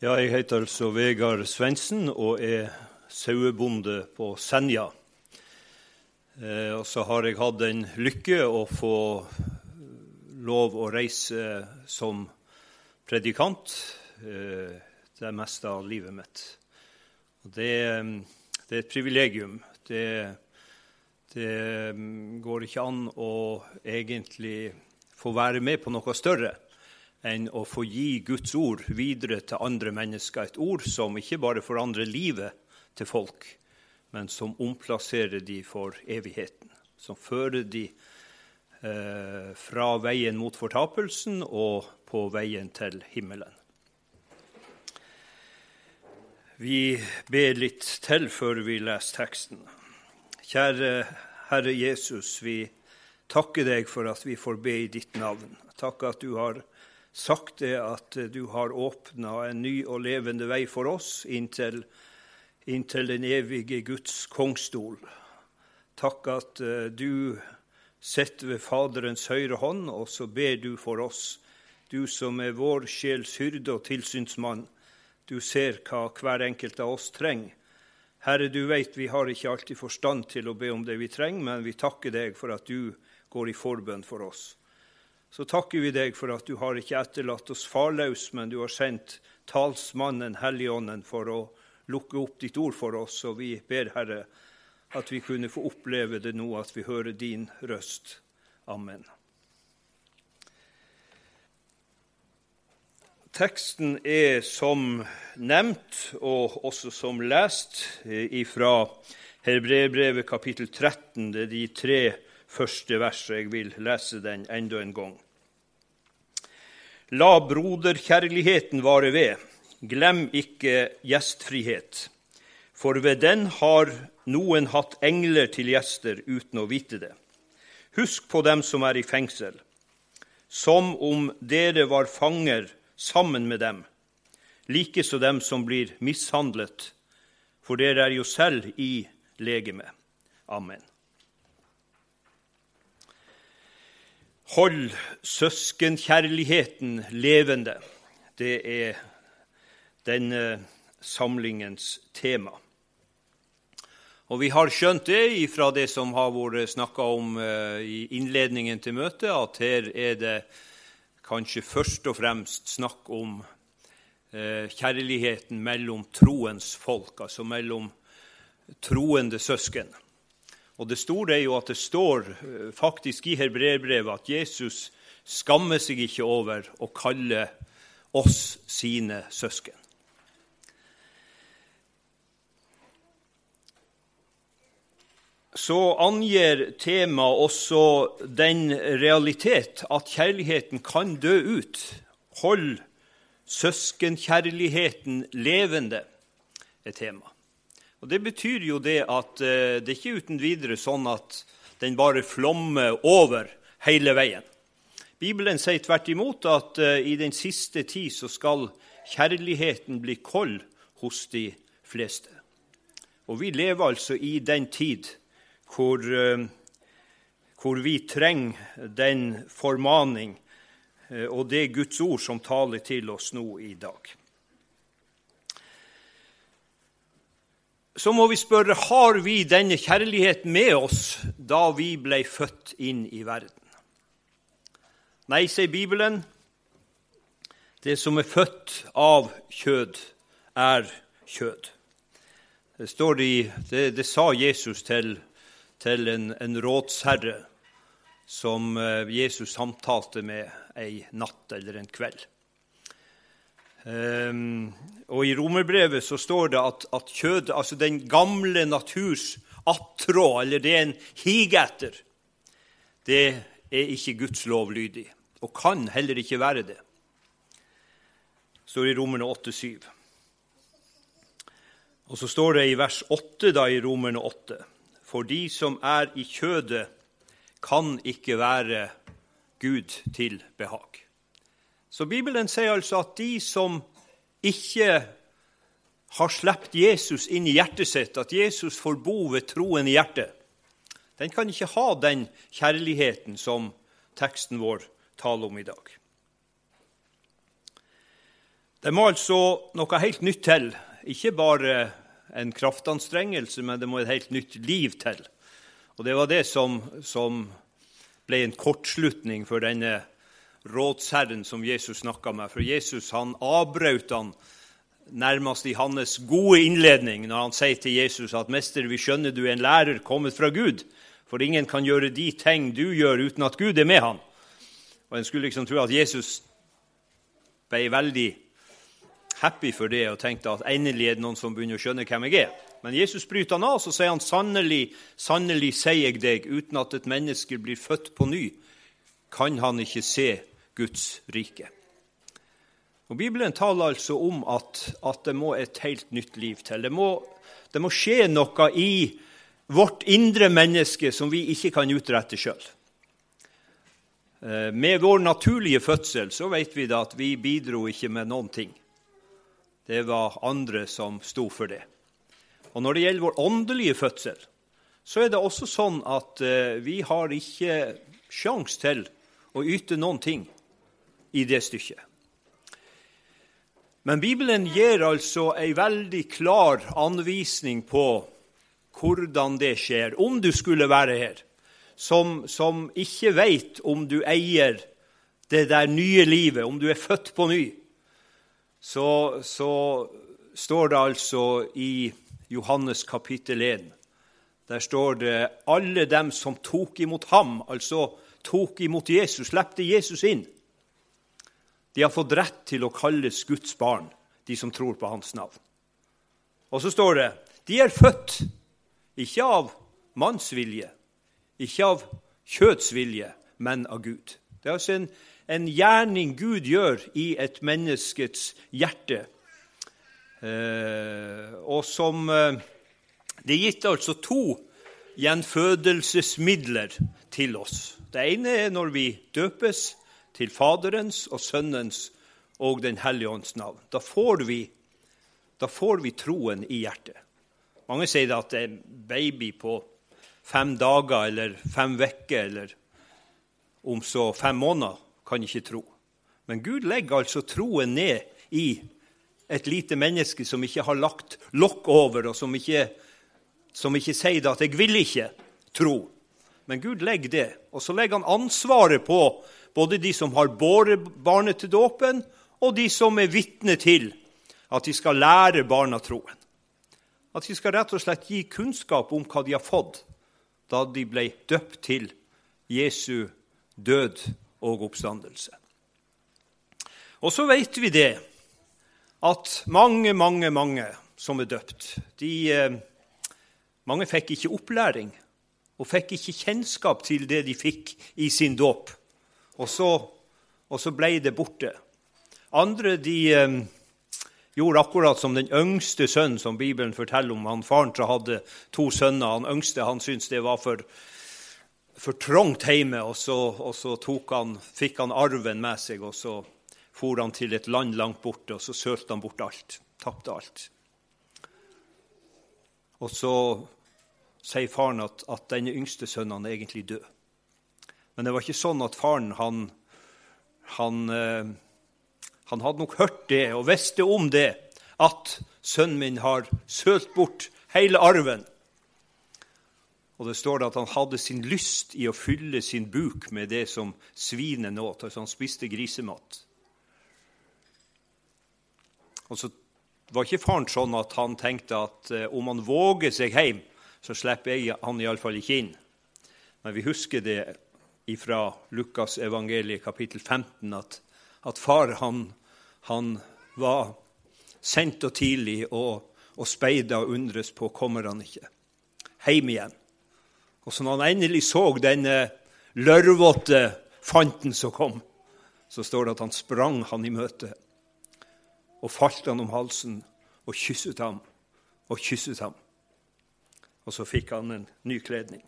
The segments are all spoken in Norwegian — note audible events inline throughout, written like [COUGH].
Ja, jeg heter altså Vegard Svendsen og er sauebonde på Senja. Eh, og så har jeg hatt den lykke å få lov å reise som predikant eh, det meste av livet mitt. Det, det er et privilegium. Det, det går ikke an å egentlig få være med på noe større enn å få gi Guds ord videre til andre mennesker. Et ord som ikke bare forandrer livet til folk, men som omplasserer de for evigheten. Som fører de eh, fra veien mot fortapelsen og på veien til himmelen. Vi ber litt til før vi leser teksten. Kjære Herre Jesus, vi takker deg for at vi får be i ditt navn. Takk at du har sagt det at du har åpna en ny og levende vei for oss inntil, inntil den evige Guds kongstol. Takk at uh, du sitter ved Faderens høyre hånd, og så ber du for oss, du som er vår sjels hyrde og tilsynsmann. Du ser hva hver enkelt av oss trenger. Herre, du vet vi har ikke alltid forstand til å be om det vi trenger, men vi takker deg for at du går i forbønn for oss så takker vi deg for at du har ikke etterlatt oss farløs, men du har sendt talsmannen, Helligånden, for å lukke opp ditt ord for oss. Og vi ber, Herre, at vi kunne få oppleve det nå, at vi hører din røst. Amen. Teksten er som nevnt, og også som lest, fra Hebreerbrevet kapittel 13. Det er de tre første verset. Jeg vil lese den enda en gang. La broderkjærligheten vare ved, glem ikke gjestfrihet. For ved den har noen hatt engler til gjester uten å vite det. Husk på dem som er i fengsel, som om dere var fanger sammen med dem, likeså dem som blir mishandlet, for dere er jo selv i legeme. Amen. Hold søskenkjærligheten levende. Det er denne samlingens tema. Og Vi har skjønt det fra det som har vært snakka om eh, i innledningen til møtet, at her er det kanskje først og fremst snakk om eh, kjærligheten mellom troens folk, altså mellom troende søsken. Og Det store er jo at det står eh, faktisk i hebreerbrevet at Jesus skammer seg ikke over å kalle oss sine søsken. Så angir temaet også den realitet at kjærligheten kan dø ut. Hold søskenkjærligheten levende, er temaet. Og Det betyr jo det at eh, det er ikke uten videre sånn at den bare flommer over hele veien. Bibelen sier tvert imot at eh, i den siste tid så skal kjærligheten bli kold hos de fleste. Og vi lever altså i den tid hvor, eh, hvor vi trenger den formaning og det Guds ord som taler til oss nå i dag. Så må vi spørre har vi denne kjærligheten med oss da vi ble født inn i verden. Nei, sier Bibelen, det som er født av kjød, er kjød. Det, står i, det, det sa Jesus til, til en, en, rådsherre som eh, Jesus samtalte med ei natt eller en kveld. Um, og I romerbrevet så står det at, at kjød, altså den gamle naturs attråd, eller det en higer etter, det er ikke Guds lovlydig, og kan heller ikke være. Det står i Romerne 8,7. Og så står det i vers 8 da i Romerne 8.: For de som er i kjødet, kan ikke være Gud til behag. Så Bibelen sier altså at de som ikke har sluppet Jesus inn i hjertet sitt, at Jesus får bo ved troen i hjertet, den kan ikke ha den kjærligheten som teksten vår taler om i dag. Det må altså noe helt nytt til. Ikke bare en kraftanstrengelse, men det må et helt nytt liv til. Og Det var det som, som ble en kortslutning for denne rådsherren som Jesus snakka med. For Jesus han avbrøt han nærmest i hans gode innledning når han sier til Jesus at 'Mester, vi skjønner du er en lærer kommet fra Gud', for ingen kan gjøre de ting du gjør, uten at Gud er med han. Og En skulle liksom tro at Jesus ble veldig happy for det og tenkte at endelig er det noen som begynner å skjønne hvem jeg er. Men Jesus bryter han av, så sier han sannelig, sannelig sier jeg deg, uten at et menneske blir født på ny, kan han ikke se Guds rike. Og Bibelen taler altså om at, at det må et helt nytt liv til. Det må, det må skje noe i vårt indre menneske som vi ikke kan utrette sjøl. Eh, med vår naturlige fødsel så vet vi da at vi bidro ikke med noen ting. Det var andre som sto for det. Og Når det gjelder vår åndelige fødsel, så er det også sånn at uh, vi har ikke sjans til å yte noen ting i det stykket. Men Bibelen gir altså ei veldig klar anvisning på hvordan det skjer, om du skulle være her, som, som ikke veit om du eier det der nye livet, om du er født på ny så, så står det altså i Johannes kapittel 1 Der står det alle dem som tok imot ham, altså tok imot Jesus, slepte Jesus inn. De har fått rett til å kalles Guds barn, de som tror på hans navn. Og så står det de er født ikke av mannsvilje, ikke av kjøtsvilje, men av Gud. Det er altså en en gjerning Gud gjør i et menneskets hjerte. Eh, og som eh, Det er gitt altså to gjenfødelsesmidler til oss. Det ene er når vi døpes til Faderens og Sønnens og Den hellige ånds navn. Da får, vi, da får vi troen i hjertet. Mange sier at det er baby på fem dager eller fem uker eller om så fem måneder kan ikke tro. Men Gud legger altså troen ned i et lite menneske som ikke har lagt lokk over, og som ikke, som ikke sier at 'jeg vil ikke tro'. Men Gud legger det, og så legger han ansvaret på både de som har båret barnet til dåpen, og de som er vitne til at de skal lære barna troen. At de skal rett og slett gi kunnskap om hva de har fått da de ble døpt til Jesu død og oppstandelse. Og så vet vi det at mange, mange, mange som er døpt, de, eh, mange fikk ikke opplæring og fikk ikke kjennskap til det de fikk i sin dåp. Og, og, så ble det borte. Andre de eh, gjorde akkurat som den yngste sønnen, som Bibelen forteller om. Han Faren som hadde to sønner. Han yngste han syntes det var for for trangt hjemme, og så, og så han, fikk han arven med seg. og Så for han til et land langt borte, og så sølte han bort alt. Tapte alt. Og så sier faren at, at denne yngste sønnen er egentlig død. Men det var ikke sånn at faren han, han, eh, han hadde nok hørt det og visste om det, at sønnen min har sølt bort hele arven. Og det står at han hadde sin lyst i å fylle sin buk med det som svinet åt. Altså han spiste grisemat. Og så var ikke faren sånn at han tenkte at eh, om han våger seg hjem, så slipper jeg han iallfall ikke inn. Men vi husker det fra Lukas evangeliet kapittel 15 at, at far han, han, var sendt og tidlig og, og speida og undres på kommer han ikke. Hjem igjen. Og så når han endelig så denne lørvete fanten som kom, så står det at han sprang han i møte og falt han om halsen og kysset ham og kysset ham. Og så fikk han en ny kledning.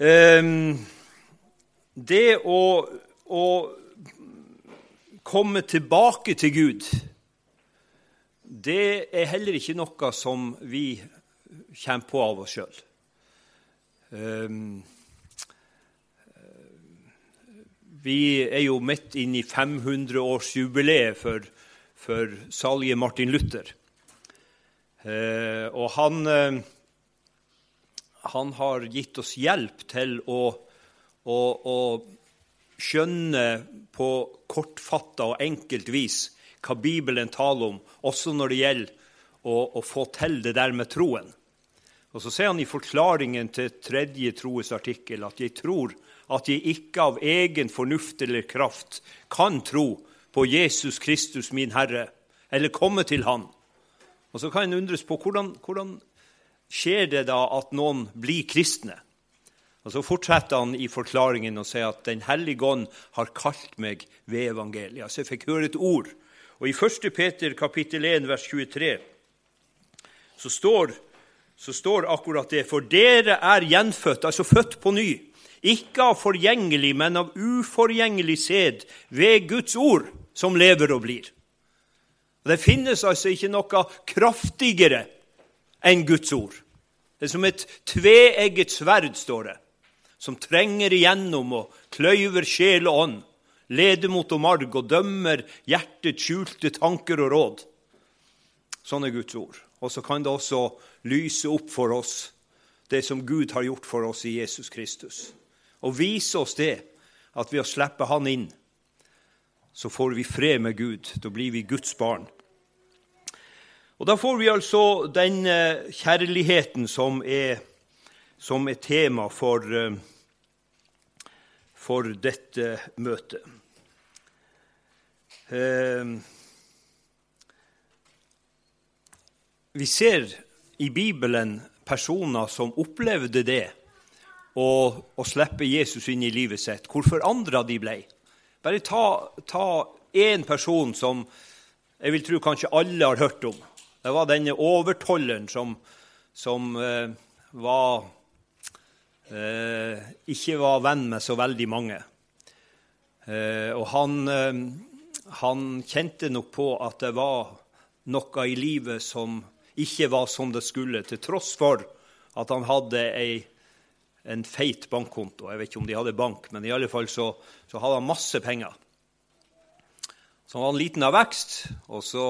Um, det å, å komme tilbake til Gud, det er heller ikke noe som vi kommer på av oss sjøl. Ehm, Vi er jo midt inne i 500-årsjubileet for, for salget Martin Luther. Eh, og han, eh, han, har gitt oss hjelp til å, å, å skjønne på kortfatta og enkelt vis hva Bibelen taler om, også når det gjelder å, å få til det der med troen. Og Så sier han i forklaringen til tredje troes artikkel at jeg tror at jeg ikke av egen fornuft eller kraft kan tro på Jesus Kristus, min Herre, eller komme til Han. Og Så kan en undres på hvordan, hvordan skjer det da at noen blir kristne. Og Så fortsetter han i forklaringen og sier at Den hellige ånd har kalt meg ved evangeliet. Altså jeg fikk høre et ord. Og I 1. Peter kapittel 1, vers 23 så står, så står akkurat det. For dere er gjenfødt, altså født på ny ikke av forgjengelig, men av uforgjengelig sæd ved Guds ord, som lever og blir. Og Det finnes altså ikke noe kraftigere enn Guds ord. Det er som et tveegget sverd, står det, som trenger igjennom og kløyver sjel og ånd, leder mot og marg og dømmer hjertets skjulte tanker og råd. Sånn er Guds ord. Og så kan det også lyse opp for oss det som Gud har gjort for oss i Jesus Kristus og vise oss det, at ved å slippe Han inn, så får vi fred med Gud. Da blir vi Guds barn. Og Da får vi altså den eh, kjærligheten som er, som er tema for, eh, for dette møtet. Eh, vi ser i Bibelen personer som opplevde det og, og slippe Jesus inn i livet sitt, hvor forandra de ble. Bare ta én person som jeg vil tro kanskje alle har hørt om. Det var denne overtolleren som, som eh, var eh, ikke var venn med så veldig mange. Eh, og han, eh, han kjente nok på at det var noe i livet som ikke var som det skulle, til tross for at han hadde ei en feit bankkonto. Jeg vet ikke om de hadde bank, men i alle fall så, så hadde han masse penger. Så han var en liten av vekst, og så,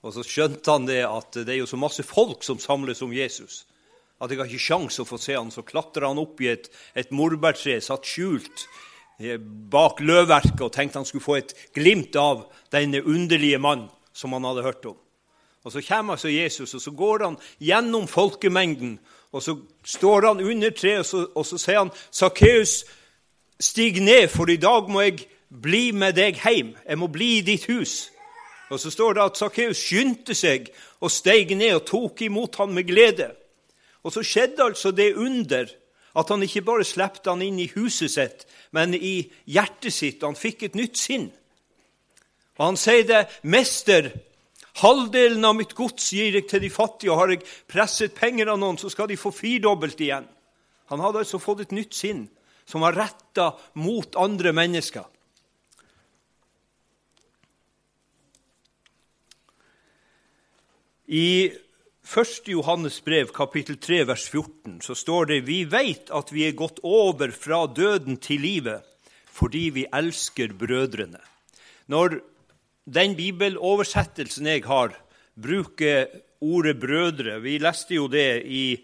og så, skjønte han det at det er jo så masse folk som samles om Jesus, at jeg har ikke sjans å få se han. Så klatra han opp i et, et morbærtre, satt skjult eh, bak løvverket og tenkte han skulle få et glimt av denne underlige mannen som han hadde hørt om. Og Så kommer altså Jesus, og så går han gjennom folkemengden og så står han under treet, og så, og så sier han, 'Sakkeus, stig ned, for i dag må jeg bli med deg hjem. Jeg må bli i ditt hus.' Og så står det at Sakkeus skyndte seg og steg ned og tok imot han med glede. Og så skjedde altså det under at han ikke bare slepte han inn i huset sitt, men i hjertet sitt. Han fikk et nytt sinn. Og han sier det, 'Mester, Halvdelen av mitt gods gir jeg til de fattige, og har jeg presset penger av noen, så skal de få firdobbelt igjen. Han hadde altså fått et nytt sinn som var retta mot andre mennesker. I 1. Johannes brev, kapittel 3, vers 14, så står det vi vet at vi er gått over fra døden til livet fordi vi elsker brødrene. Når den bibeloversettelsen jeg har, bruker ordet 'brødre'. Vi leste jo det i,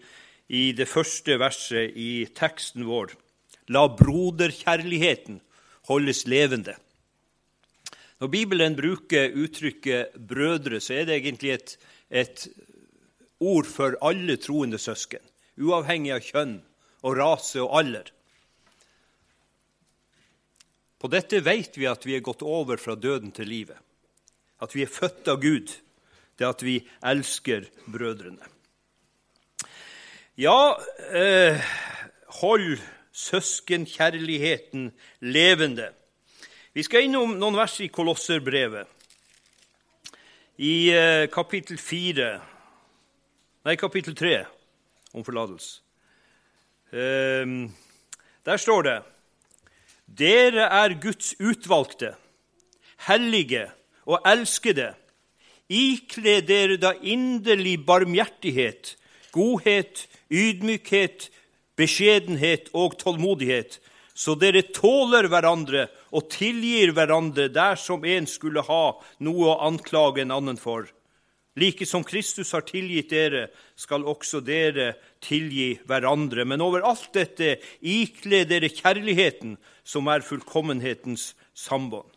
i det første verset i teksten vår. La broderkjærligheten holdes levende. Når Bibelen bruker uttrykket 'brødre', så er det egentlig et, et ord for alle troende søsken, uavhengig av kjønn og rase og alder. På dette vet vi at vi er gått over fra døden til livet at vi er født av Gud, det at vi elsker brødrene. Ja, eh, hold søskenkjærligheten levende. Vi skal innom noen vers i Kolosserbrevet. I eh, kapittel 4 Nei, kapittel 3, om forlatelse. Eh, der står det Dere er Guds utvalgte, hellige og elskede, ikle dere da inderlig barmhjertighet, godhet, ydmykhet, beskjedenhet og tålmodighet, så dere tåler hverandre og tilgir hverandre dersom en skulle ha noe å anklage en annen for. Like som Kristus har tilgitt dere, skal også dere tilgi hverandre. Men over alt dette ikle dere kjærligheten, som er fullkommenhetens sambånd.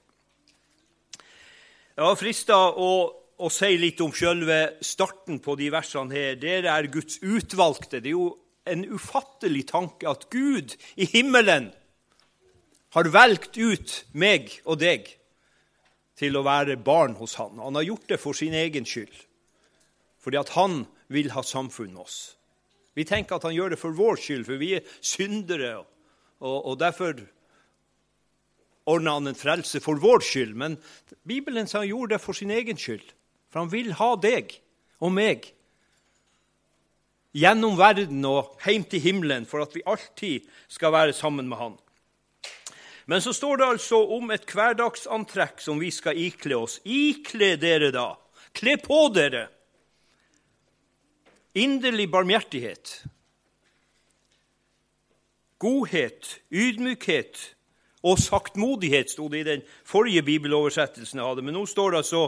Jeg har frista å, å, si litt om sjølve starten på de versene her. Dere er Guds utvalgte. Det er jo en ufattelig tanke at Gud i himmelen har valgt ut meg og deg til å være barn hos han. Han har gjort det for sin egen skyld, fordi at han vil ha samfunn med oss. Vi tenker at han gjør det for vår skyld, for vi er syndere, og, og derfor ordna han en frelse for vår skyld. Men Bibelen sier han gjorde det for sin egen skyld, for han vil ha deg og meg gjennom verden og hjem til himmelen for at vi alltid skal være sammen med Han. Men så står det altså om et hverdagsantrekk som vi skal ikle oss. Ikle dere da, kle på dere inderlig barmhjertighet, godhet, ydmykhet og saktmodighet, sto det i den forrige bibeloversettelsen jeg hadde. Men nå står det altså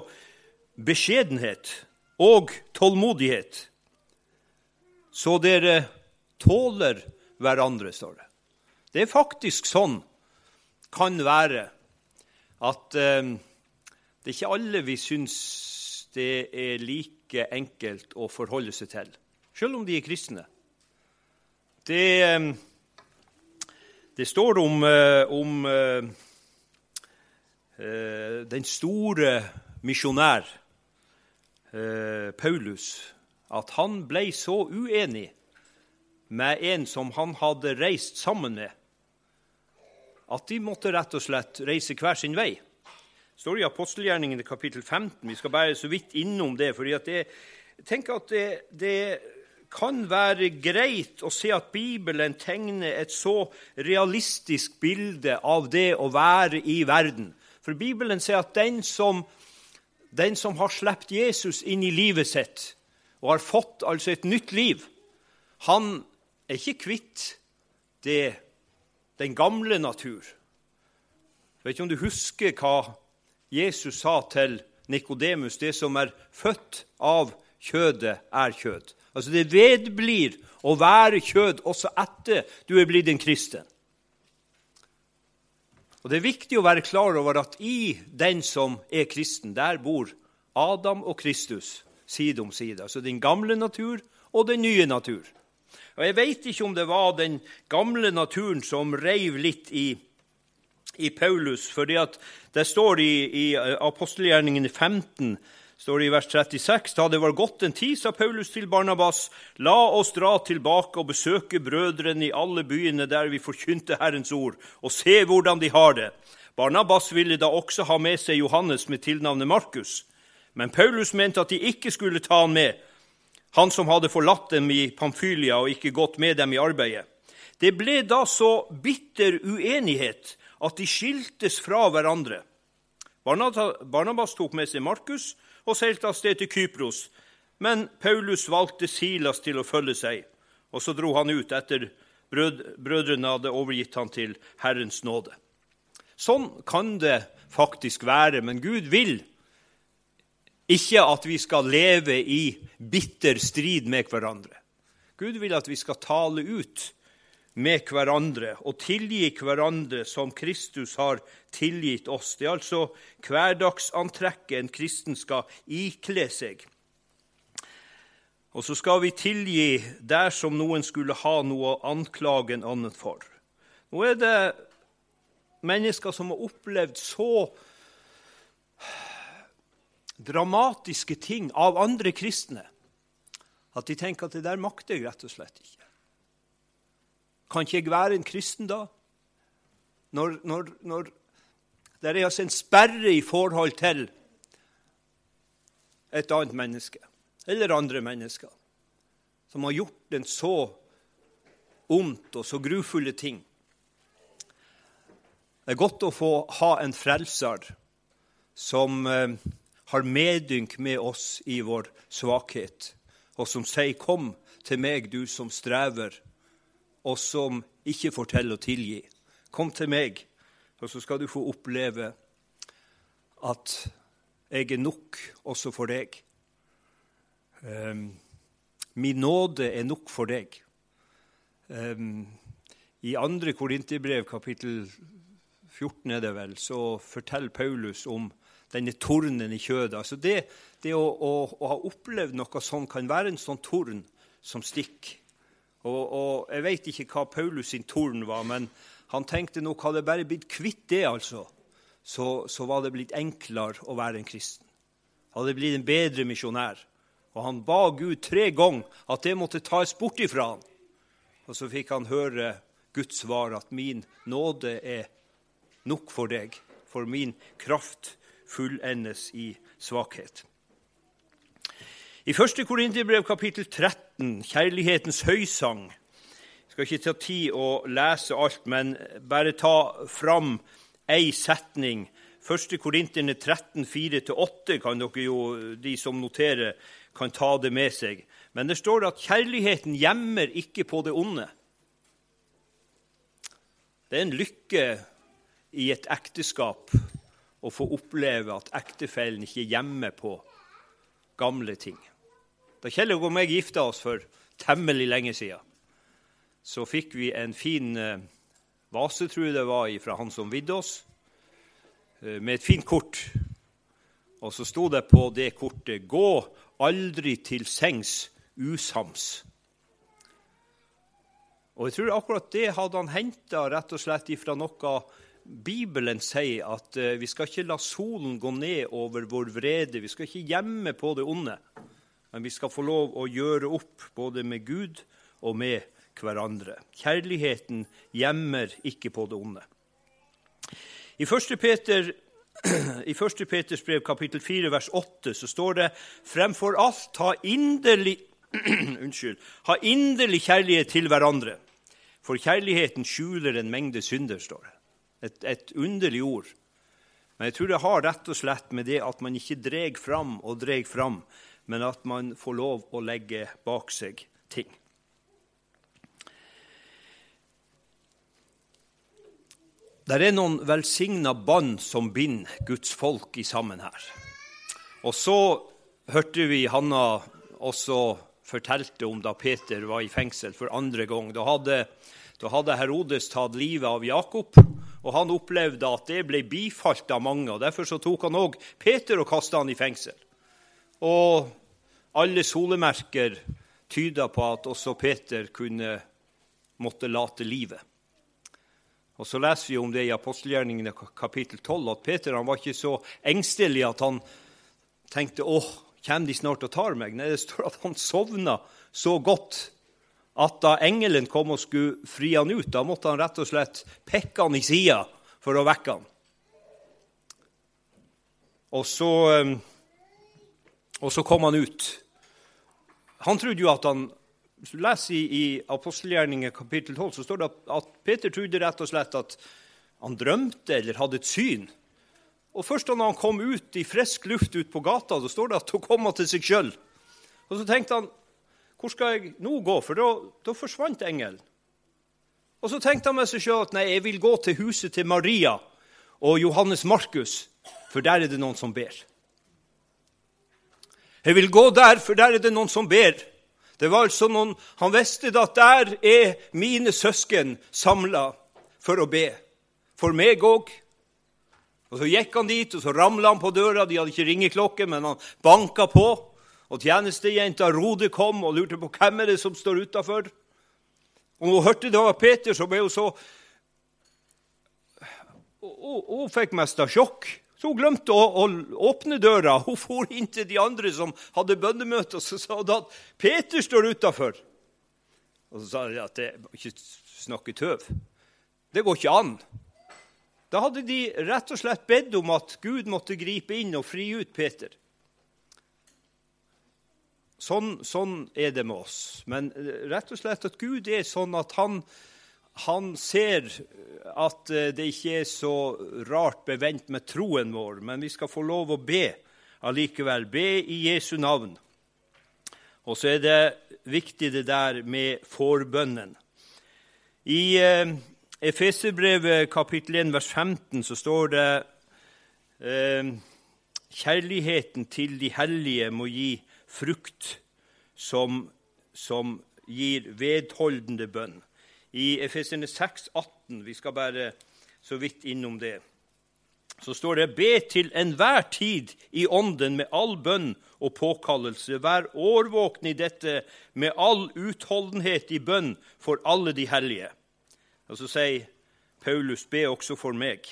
beskjedenhet og tålmodighet så dere tåler hverandre, står det. Det er faktisk sånn kan være at eh, det er ikke alle vi syns det er like enkelt å forholde seg til, selv om de er kristne. Det, eh, det står om, eh, om eh, den store misjonær Paulus at han ble så uenig med en som han hadde reist sammen med, at de måtte rett og slett reise hver sin vei. Det står i apostelgjerningen i kapittel 15. Vi skal bare så vidt innom det. fordi det, jeg tenker at det, det kan være greit å se at Bibelen tegner et så realistisk bilde av det å være i verden. For Bibelen sier at den som, den som har sluppet Jesus inn i livet sitt, og har fått altså et nytt liv, han er ikke kvitt det, den gamle natur. Jeg vet ikke om du husker hva Jesus sa til Nikodemus, det som er født av kjødet, er kjød. Altså Det vedblir å være kjød også etter du er blitt en kristen. Og Det er viktig å være klar over at i den som er kristen, der bor Adam og Kristus side om side. Altså den gamle natur og den nye natur. Og Jeg vet ikke om det var den gamle naturen som reiv litt i, i Paulus. for det står i, i apostelgjerningen 15 står det i vers 36, Da det var gått en tid, sa Paulus til Barnabas, la oss dra tilbake og besøke brødrene i alle byene der vi forkynte Herrens ord, og se hvordan de har det. Barnabas ville da også ha med seg Johannes med tilnavnet Markus. Men Paulus mente at de ikke skulle ta han med, han som hadde forlatt dem i Pamfylia og ikke gått med dem i arbeidet. Det ble da så bitter uenighet at de skiltes fra hverandre. Barnabas tok med seg Markus og seilte av sted til Kypros, men Paulus valgte Silas til å følge seg, og så dro han ut etter brødrene hadde overgitt han til Herrens nåde. Sånn kan det faktisk være, men Gud vil ikke at vi skal leve i bitter strid med hverandre. Gud vil at vi skal tale ut med hverandre og tilgi hverandre som Kristus har tilgitt oss. Det er altså hverdagsantrekket en kristen skal ikle seg. Og så skal vi tilgi dersom noen skulle ha noe å anklage en annen for. Nå er det mennesker som har opplevd så dramatiske ting av andre kristne at de tenker at det der makter jeg rett og slett ikke. Kan ikke jeg være en kristen da? Når, når, når det er altså en sperre i forhold til et annet menneske eller andre mennesker som har gjort en så ondt og så grufulle ting. Det er godt å få ha en frelser som eh, har medynk med oss i vår svakhet, og som sier, 'Kom til meg, du som strever, og som ikke til å tilgi. Kom til meg, og så skal du få oppleve at jeg er nok også for deg. Um, min nåde er nok for deg. Um, I andre Korinterbrev, kapittel 14, er det vel, så forteller Paulus om denne tornen i kjødet. Altså det, det å, å, å, ha opplevd noe sånn kan være en sånn torn som stikker. Og, og, Jeg vet ikke hva Paulus sin torn var, men han tenkte nok hadde bare blitt kvitt det, altså, så, så var det blitt enklere å være en kristen. Hadde blitt en bedre misjonær. Og han ba Gud tre ganger at det måtte tas bort ifra han. Og så fikk han høre Guds svar at min nåde er nok for deg, for min kraft fullendes i svakhet. I 1. Korinterbrev kapittel 13, kjærlighetens høysang Jeg skal ikke ta tid å lese alt, men bare ta fram ei setning. 1. Korinterne 13, 4-8 kan dere jo, de som noterer, kan ta det med seg. Men det står at kjærligheten gjemmer ikke på det onde. Det er en lykke i et ekteskap å få oppleve at ektefellen ikke gjemmer på gamle ting. Da Kjell og meg gifta oss for temmelig lenge siden, så fikk vi en fin eh, vase, tror jeg det var, fra han som vidde oss, eh, med et fint kort. Og så sto det på det kortet 'Gå aldri til sengs usams'. Og jeg tror akkurat det hadde han henta rett og slett ifra noe Bibelen sier, at uh, vi skal ikke la solen gå ned over vår vrede. Vi skal ikke gjemme på det onde, men vi skal få lov å gjøre opp både med Gud og med hverandre. Kjærligheten gjemmer ikke på det onde. I 1. Peter [CLEARS THROAT] i 1. Peters brev kapittel 4 vers 8 så står det fremfor alt ha inderlig, [CLEARS THROAT] unnskyld, ha inderlig kjærlighet til hverandre. For kjærligheten skjuler en mengde synder, står det. Et, et underlig ord. Men jeg tror det har rett og slett med det at man ikke dreg fram og dreg fram, men at man får lov å legge bak seg ting. Det er noen velsigna bånd som binder Guds folk i sammen her. Og så hørte vi Hanna også fortalte om da Peter var i fengsel for andre gang. Da hadde, da hadde Herodes tatt livet av Jakob, og han opplevde at det ble bifalt av mange. og Derfor så tok han òg Peter og kasta han i fengsel. Og alle solemerker tyda på at også Peter kunne måtte late livet. Og Så leser vi om det i apostelgjerningene kapittel 12, at Peter han var ikke så engstelig at han tenkte åh, kommer de snart og tar meg? Nei, det står at han sovna så godt at da engelen kom og skulle fri han ut, da måtte han rett og slett pekke han i sida for å vekke han. Og så, eh, og så kom han ut. Han trodde jo at han hvis du leser i, i apostelgjerningen kapittel 12, så står det at, Peter trodde rett og slett at han drømte eller hadde et syn. Og Først da han kom ut i frisk luft ut på gata, så står det at han kom til seg sjøl. Og så tenkte han hvor skal jeg nå gå? For da, da forsvant engelen. Og så tenkte han med seg sjøl at nei, jeg vil gå til huset til Maria og Johannes Markus, for der er det noen som ber. Jeg vil gå der, for der er det noen som ber. Det var altså noen, Han visste at der er mine søsken samla for å be. For meg òg. Og Så gikk han dit, og så ramla han på døra. De hadde ikke ringeklokke, men han banka på. Og Tjenestejenta Rode kom og lurte på hvem er det som står utafor. Og hun hørte det var Peter, så ble hun så Hun fikk mest av sjokk. Så hun glemte å, å, åpne døra. Hun for inn til de andre som hadde bønnemøte, og så sa hun at Peter står utafor. Og så sa de at det ikke snakke tøv. Det går ikke an. Da hadde de rett og slett bedt om at Gud måtte gripe inn og fri ut Peter. Sånn, sånn er det med oss. Men rett og slett at Gud er sånn at han han ser at eh, det ikke er så rart bevendt med troen vår, men vi skal få lov å be allikevel. Be i Jesu navn. Og så er det viktig det der med forbønnen. I, eh, Efeserbrevet kapittel 1 vers 15 så står det eh, Kjærligheten til de hellige må gi frukt som, som gir vedholdende bønn. I Efesene 6, 18, vi skal bare så vidt innom det, så står det Be til enhver tid i ånden med all bønn og påkallelse. Vær årvåkne i dette med all utholdenhet i bønn for alle de hellige. Og så sier Paulus, be også for meg,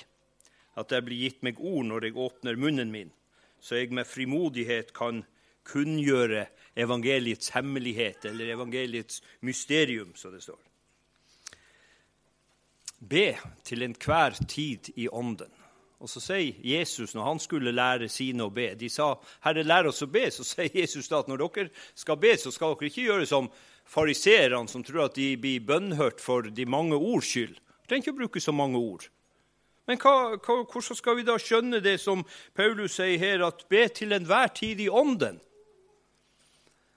at det blir gitt meg ord når jeg åpner munnen min, så jeg med frimodighet kan kunngjøre evangeliets hemmelighet, eller evangeliets mysterium, som det står. Be til enhver tid i ånden. Og så sier Jesus, når han skulle lære sine å be De sa, 'Herre, lær oss å be.' Så sier Jesus da at når dere skal be, så skal dere ikke gjøre som fariseerne, som tror at de blir bønnhørt for de mange ords skyld. De trenger ikke å bruke så mange ord. Men hva, hva, hvordan skal vi da skjønne det som Paulus sier her, at be til enhver tid i ånden?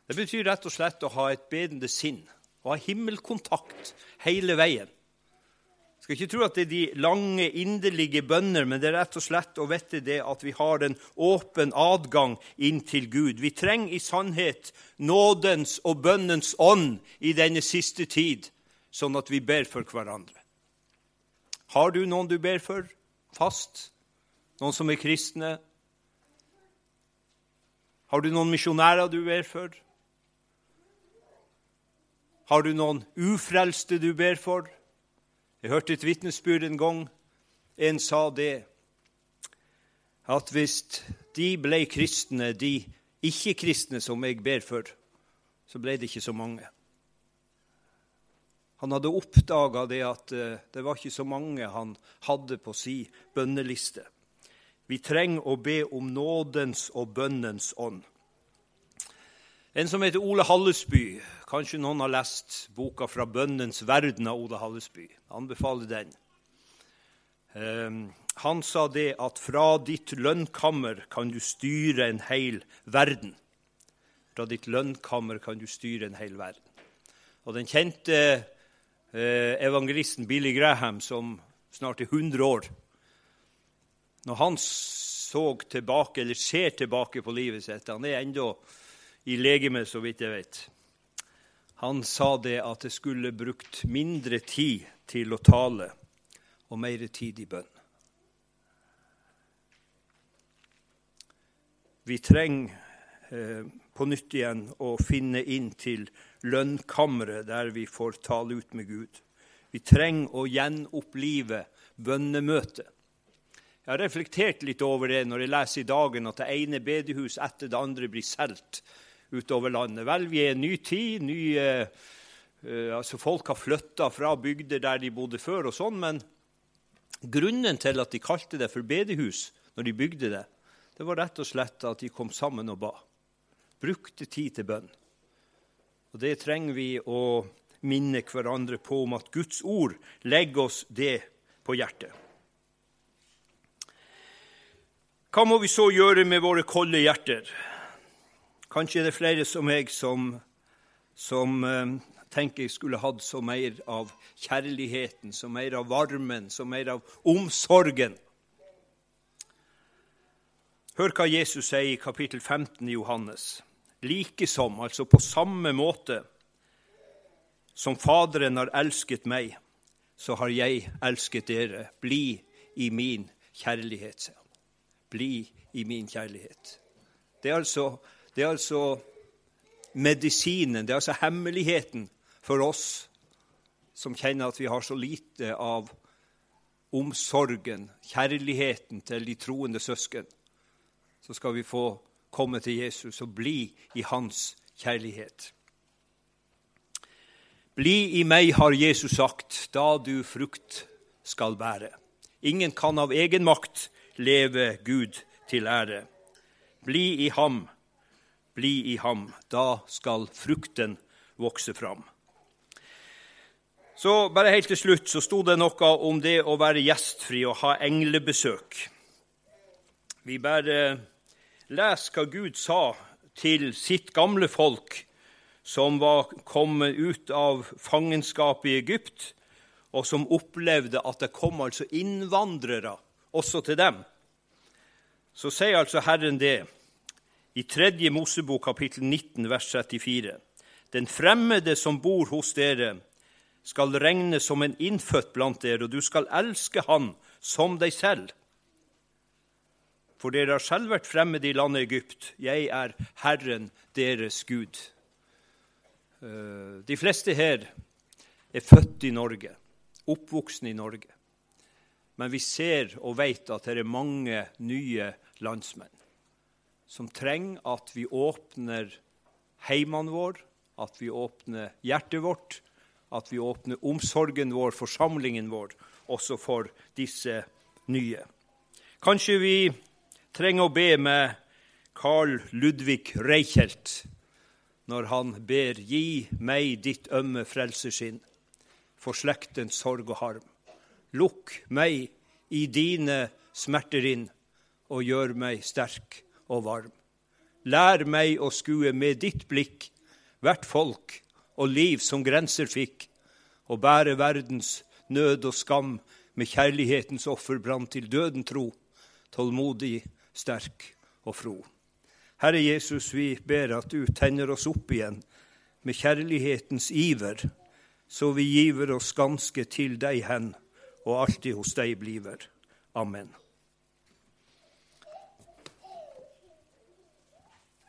Det betyr rett og slett å ha et bedende sinn, å ha himmelkontakt hele veien. Jeg skal ikke tro at det er de lange, inderlige bønner, men det er rett og slett å vite det at vi har en åpen adgang inn til Gud. Vi trenger i sannhet nådens og bønnens ånd i denne siste tid, sånn at vi ber for hverandre. Har du noen du ber for fast? Noen som er kristne? Har du noen misjonærer du ber for? Har du noen ufrelste du ber for? Jeg hørte et vitnesbyrd en gang. En sa det at hvis de ble kristne, de ikke-kristne som jeg ber for, så ble det ikke så mange. Han hadde oppdaga det at eh, det var ikke så mange han hadde på si bønneliste. Vi trenger å be om nådens og bønnens ånd. En som heter Ole Hallesby. Kanskje noen har lest boka 'Fra bøndens verden' av Oda Hallesby. Anbefaler den. Um, han sa det at fra ditt lønnkammer kan du styre en hel verden. Fra ditt lønnkammer kan du styre en hel verden. Og den kjente eh, evangelisten Billy Graham, som snart er 100 år Når han så tilbake, eller ser tilbake på livet sitt Han er ennå i legemet, så vidt jeg vet. Han sa det at det skulle brukt mindre tid til å tale og mer tid i bønn. Vi trenger eh, på nytt igjen å finne inn til lønnkammeret der vi får tale ut med Gud. Vi trenger å gjenopplive bønnemøtet. Jeg har reflektert litt over det når jeg leser i dagen at det ene bedehus etter det andre blir solgt utover landet. Vel, vi er en ny tid. Ny, uh, altså folk har flytta fra bygder der de bodde før, og sånn, men grunnen til at de kalte det for bedehus når de bygde det, det var rett og slett at de kom sammen og ba. Brukte tid til bønn. Og Det trenger vi å minne hverandre på om at Guds ord legger oss det på hjertet. Hva må vi så gjøre med våre kolde hjerter? Kanskje er det flere som meg som, som uh, tenker jeg skulle hatt så mer av kjærligheten, så mer av varmen, så mer av omsorgen. Hør hva Jesus sier i kapittel 15 i Johannes. Likesom, altså på samme måte som Faderen har elsket meg, så har jeg elsket dere. Bli i min kjærlighet. Bli i min kjærlighet. Det er altså det er altså medisinen, det er altså hemmeligheten for oss som kjenner at vi har så lite av omsorgen, kjærligheten til de troende søsken. Så skal vi få komme til Jesus og bli i hans kjærlighet. Bli i meg, har Jesus sagt, da du frukt skal bære. Ingen kan av egen makt leve Gud til ære. Bli i ham, bli i ham. Da skal frukten vokse fram. Så bare helt til slutt så sto det noe om det å være gjestfri og ha englebesøk. Vi bare leser hva Gud sa til sitt gamle folk som var kommet ut av fangenskapet i Egypt, og som opplevde at det kom altså innvandrere også til dem, så sier altså Herren det i tredje Mosebok kapittel 19 vers 34. Den fremmede som bor hos dere, skal regne som en innfødt blant dere, og du skal elske han som deg selv. For dere har selv vært fremmede i landet Egypt. Jeg er Herren deres Gud. Eh, de fleste her er født i Norge, oppvoksen i Norge. Men vi ser og vet at det er mange nye landsmenn som trenger at vi åpner heimene våre, at vi åpner hjertet vårt, at vi åpner omsorgen vår, forsamlingen vår, også for disse nye. Kanskje vi trenger å be med Carl Ludvig Reichelt når han ber 'Gi meg ditt ømme frelseskinn' for slektens sorg og harm. Lukk meg i dine smerter inn og gjør meg sterk og varm. Lær meg å skue med ditt blikk hvert folk og liv som grenser fikk, og bære verdens nød og skam med kjærlighetens offerbrann til døden tro, tålmodig, sterk og fro. Herre Jesus, vi ber at du tenner oss opp igjen med kjærlighetens iver, så vi giver oss ganske til deg hen, og alltid hos deg bliver. Amen.